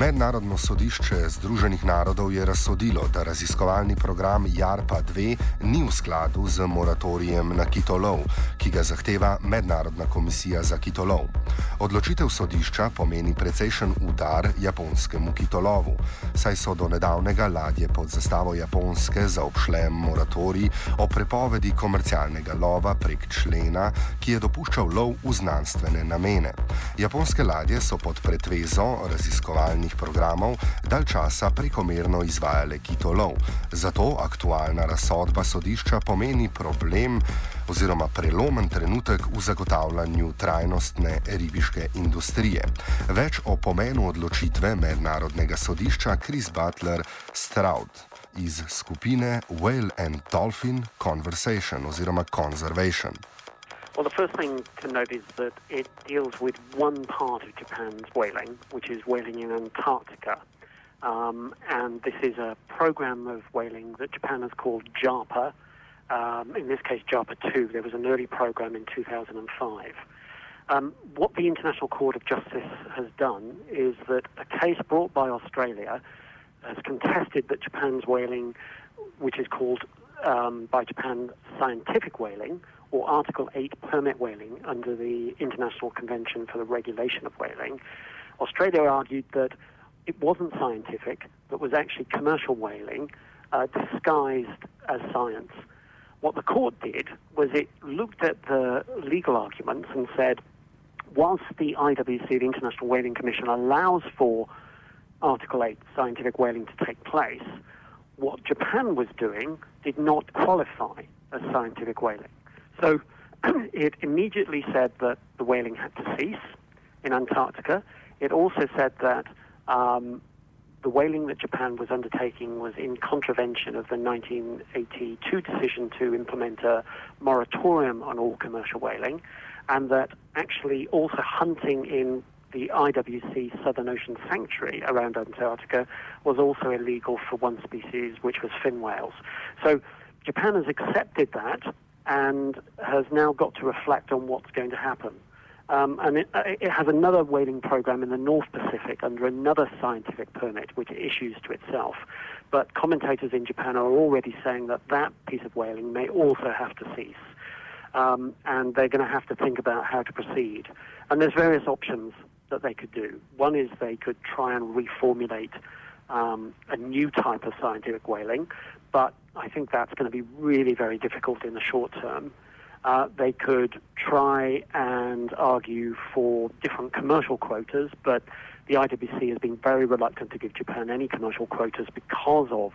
Mednarodno sodišče Združenih narodov je razsodilo, da raziskovalni program JARPA 2 ni v skladu z moratorijem na kitolov, ki ga zahteva Mednarodna komisija za kitolov. Odločitev sodišča pomeni precejšen udar japonskemu kitolovu, saj so do nedavnega ladje pod zastavo Japonske zaobšle moratorij o prepovedi komercialnega lova prek člena, ki je dopuščal lov v znanstvene namene. Japonske ladje so pod pretvezo raziskovalnih razvojnih programov dalj časa prekomerno izvajale kitolov. Zato aktualna razsodba sodišča pomeni problem oziroma prelomen trenutek v zagotavljanju trajnostne ribiške industrije. Več o pomenu odločitve mednarodnega sodišča Chris Butler Stroud iz skupine Whale and Dolphin Conversation oziroma Conservation. Well, the first thing to note is that it deals with one part of Japan's whaling, which is whaling in Antarctica. Um, and this is a program of whaling that Japan has called JARPA. Um, in this case, JARPA 2. There was an early program in 2005. Um, what the International Court of Justice has done is that a case brought by Australia has contested that Japan's whaling, which is called um, by Japan scientific whaling, or Article 8 permit whaling under the International Convention for the Regulation of Whaling, Australia argued that it wasn't scientific, but was actually commercial whaling uh, disguised as science. What the court did was it looked at the legal arguments and said, whilst the IWC, the International Whaling Commission, allows for Article 8 scientific whaling to take place, what Japan was doing did not qualify as scientific whaling. So it immediately said that the whaling had to cease in Antarctica. It also said that um, the whaling that Japan was undertaking was in contravention of the 1982 decision to implement a moratorium on all commercial whaling, and that actually also hunting in the IWC Southern Ocean Sanctuary around Antarctica was also illegal for one species, which was fin whales. So Japan has accepted that and has now got to reflect on what's going to happen. Um, and it, uh, it, has another whaling program in the North Pacific under another scientific permit, which it issues to itself. But commentators in Japan are already saying that that piece of whaling may also have to cease. Um, and they're going to have to think about how to proceed. And there's various options that they could do. One is they could try and reformulate um, a new type of scientific whaling, but I think that's going to be really very difficult in the short term. Uh, they could try and argue for different commercial quotas, but the IWC has been very reluctant to give Japan any commercial quotas because of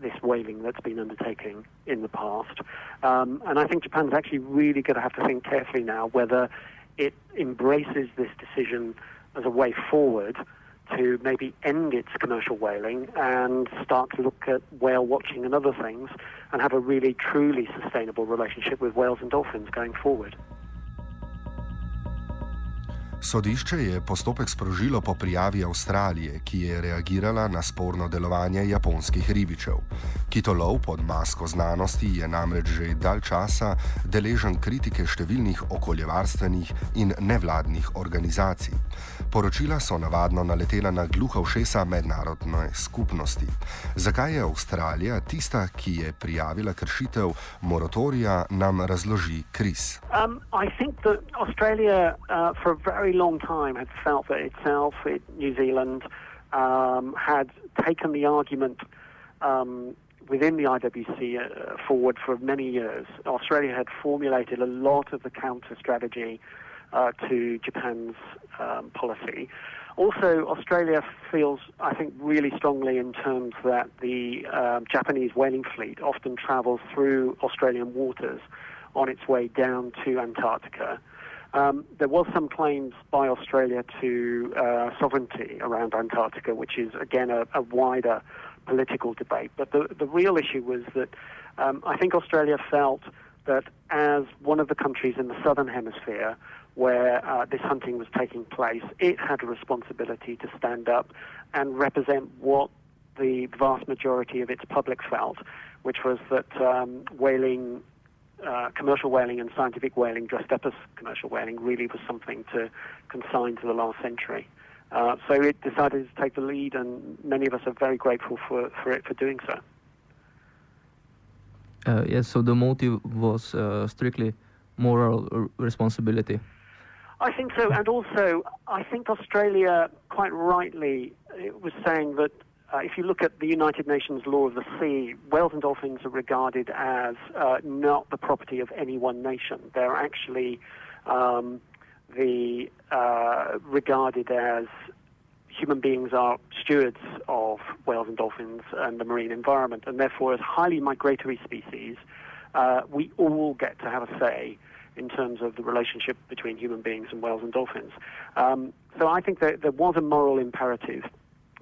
this whaling that's been undertaken in the past. Um, and I think Japan's actually really going to have to think carefully now whether it embraces this decision as a way forward to maybe end its commercial whaling and start to look at whale watching and other things and have a really truly sustainable relationship with whales and dolphins going forward. Sodišče je postopek sprožilo po prijavi Avstralije, ki je reagirala na sporno delovanje japonskih ribičev. Kitolov pod masko znanosti je namreč že dalj časa deležen kritike številnih okoljevarstvenih in nevladnih organizacij. Poročila so navadno naletela na gluha všesa mednarodne skupnosti. Zakaj je Avstralija tista, ki je prijavila kršitev moratorija, nam razloži Kris. Um, very long time had felt that itself, it, New Zealand, um, had taken the argument um, within the IWC uh, forward for many years. Australia had formulated a lot of the counter strategy uh, to Japan's um, policy. Also, Australia feels, I think, really strongly in terms that the uh, Japanese whaling fleet often travels through Australian waters on its way down to Antarctica. Um, there was some claims by Australia to uh, sovereignty around Antarctica, which is again a, a, wider political debate. But the the real issue was that um, I think Australia felt that as one of the countries in the southern hemisphere where uh, this hunting was taking place, it had a responsibility to stand up and represent what the vast majority of its public felt, which was that um, whaling, uh, commercial whaling and scientific whaling dressed up as commercial whaling really was something to consign to the last century. Uh, so it decided to take the lead, and many of us are very grateful for, for it for doing so. Uh, yes, so the motive was uh, strictly moral responsibility. I think so, and also I think Australia quite rightly was saying that uh, if you look at the United Nations law of the sea, whales and dolphins are regarded as uh, not the property of any one nation. They're actually um, the uh, regarded as human beings are stewards of whales and dolphins and the marine environment, and therefore, as highly migratory species, uh, we all get to have a say in terms of the relationship between human beings and whales and dolphins. Um, so I think that there was a moral imperative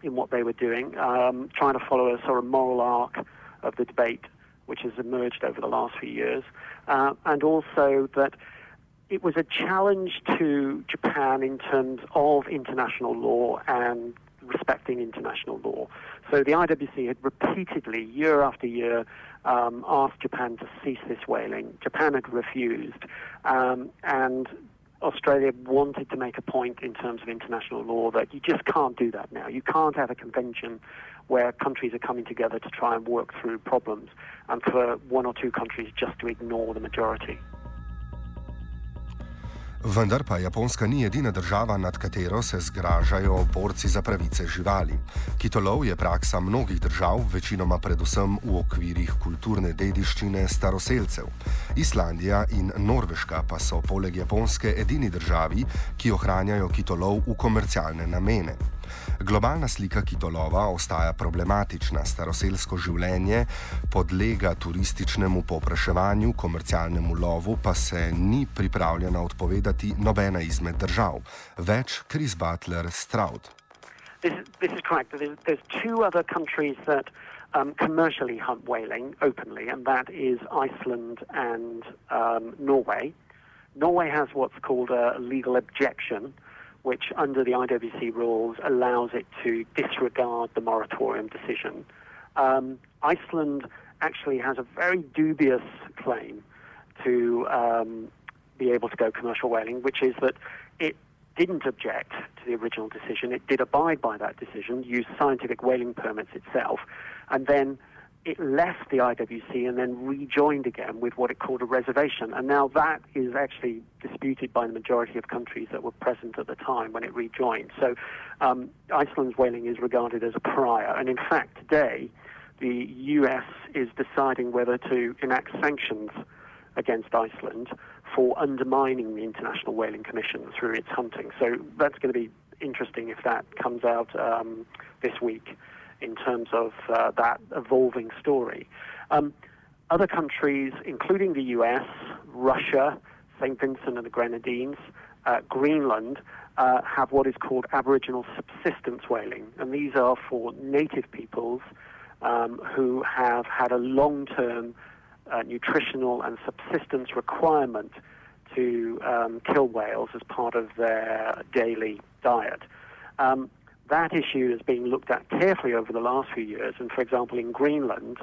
in what they were doing, um, trying to follow a sort of moral arc of the debate which has emerged over the last few years, uh, and also that it was a challenge to Japan in terms of international law and respecting international law. So the IWC had repeatedly, year after year, um, asked Japan to cease this whaling. Japan had refused, um, and Australia wanted to make a point in terms of international law that you just can't do that now. You can't have a convention where countries are coming together to try and work through problems, and for one or two countries just to ignore the majority. Vendar pa Japonska ni edina država, nad katero se zgražajo borci za pravice živali. Kitolov je praksa mnogih držav, večinoma predvsem v okvirih kulturne dediščine staroseljcev. Islandija in Norveška pa so poleg Japonske edini državi, ki ohranjajo kitolov v komercialne namene. Globalna slika kitolova ostaja problematična, staroselsko življenje podlega turističnemu popraševanju, komercialnemu lovu pa se ni pripravljena odpovedati nobena izmed držav. Več Chris Butler Stroud. This, this is correct. There's, there's two other countries that um, commercially hunt whaling openly, and that is Iceland and um, Norway. Norway has what's called a legal objection, which under the IWC rules allows it to disregard the moratorium decision. Um, Iceland actually has a very dubious claim to um, be able to go commercial whaling, which is that it didn't object to the original decision. It did abide by that decision, used scientific whaling permits itself, and then it left the IWC and then rejoined again with what it called a reservation. And now that is actually disputed by the majority of countries that were present at the time when it rejoined. So um, Iceland's whaling is regarded as a pariah. And in fact, today, the US is deciding whether to enact sanctions against Iceland for undermining the International Whaling Commission through its hunting. So that's going to be interesting if that comes out um, this week in terms of uh, that evolving story. Um, other countries, including the US, Russia, St. Vincent and the Grenadines, uh, Greenland, uh, have what is called Aboriginal subsistence whaling. And these are for native peoples um, who have had a long term uh, nutritional and subsistence requirement to um, kill whales as part of their daily diet. Um, that issue has been looked at carefully over the last few years. And for example, in Greenland,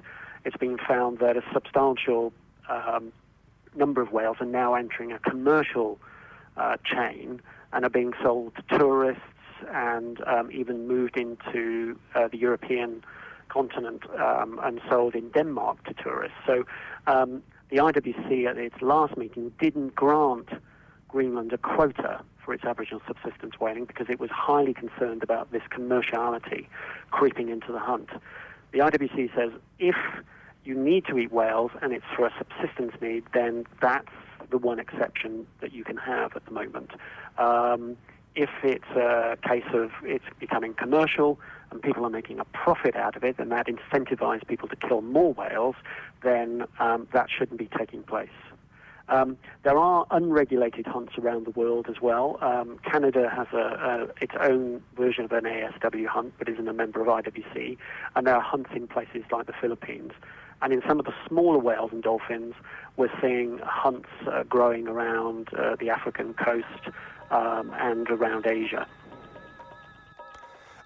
it's been found that a substantial um, number of whales are now entering a commercial uh, chain and are being sold to tourists and um, even moved into uh, the European continent um, and sold in Denmark to tourists. So um, the IWC at its last meeting didn't grant Greenland a quota for its Aboriginal subsistence whaling because it was highly concerned about this commerciality creeping into the hunt. The IWC says if you need to eat whales and it's for a subsistence need, then that's the one exception that you can have at the moment. Um, if it's a case of it's becoming commercial and people are making a profit out of it, and that incentivizes people to kill more whales, then um, that shouldn't be taking place. Um, there are unregulated hunts around the world as well. Um, Canada has a, a, its own version of an ASW hunt, but isn't a member of IWC, and there are hunts in places like the Philippines. And in some of the smaller whales and dolphins, we're seeing hunts uh, growing around uh, the African coast um, and around Asia.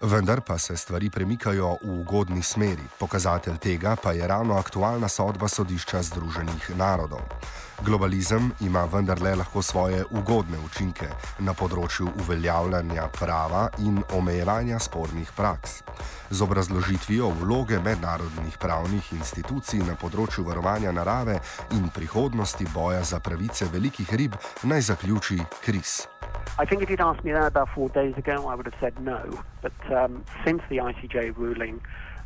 Vendar pa se stvari premikajo v ugodni smeri. Pokazatelj tega pa je ravno aktualna sodba sodišča Združenih narodov. Globalizem ima vendarle lahko svoje ugodne učinke na področju uveljavljanja prava in omejevanja spornih praks. Z obrazložitvijo vloge mednarodnih pravnih institucij na področju varovanja narave in prihodnosti boja za pravice velikih rib naj zaključi Kris. I think if you'd asked me that about four days ago, I would have said no. But um, since the ICJ ruling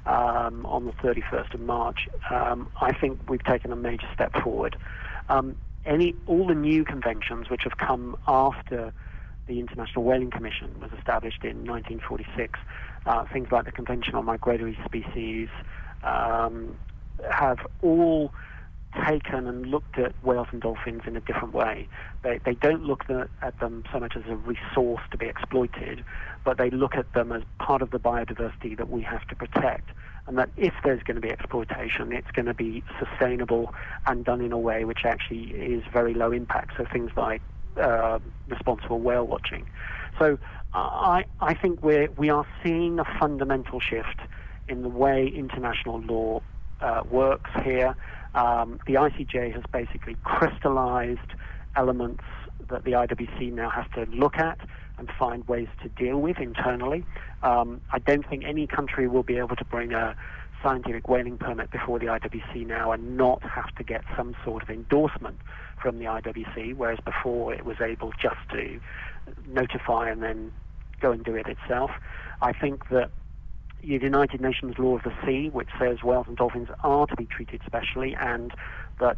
um, on the 31st of March, um, I think we've taken a major step forward. Um, any all the new conventions which have come after the International Whaling Commission was established in 1946, uh, things like the Convention on Migratory Species, um, have all taken and looked at whales and dolphins in a different way. They, they don't look the, at them so much as a resource to be exploited, but they look at them as part of the biodiversity that we have to protect. And that if there's going to be exploitation, it's going to be sustainable and done in a way which actually is very low impact. So things like uh, responsible whale watching. So I, I think we're, we are seeing a fundamental shift in the way international law uh, works here. Um, the ICJ has basically crystallized elements that the IWC now has to look at and find ways to deal with internally. Um, I don't think any country will be able to bring a scientific whaling permit before the IWC now and not have to get some sort of endorsement from the IWC, whereas before it was able just to notify and then go and do it itself. I think that United Nations Law of the Sea, which says whales and dolphins are to be treated specially, and that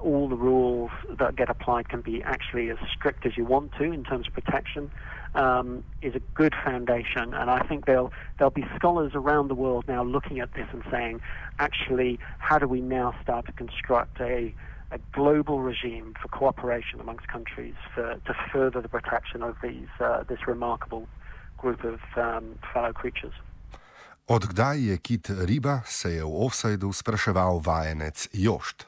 all the rules that get applied can be actually as strict as you want to in terms of protection, um, is a good foundation. And I think there'll there'll be scholars around the world now looking at this and saying, actually, how do we now start to construct a a global regime for cooperation amongst countries for, to further the protection of these uh, this remarkable group of um, fellow creatures. Odkdaj je kit riba, se je v offsajdu spraševal vajenec Jošt.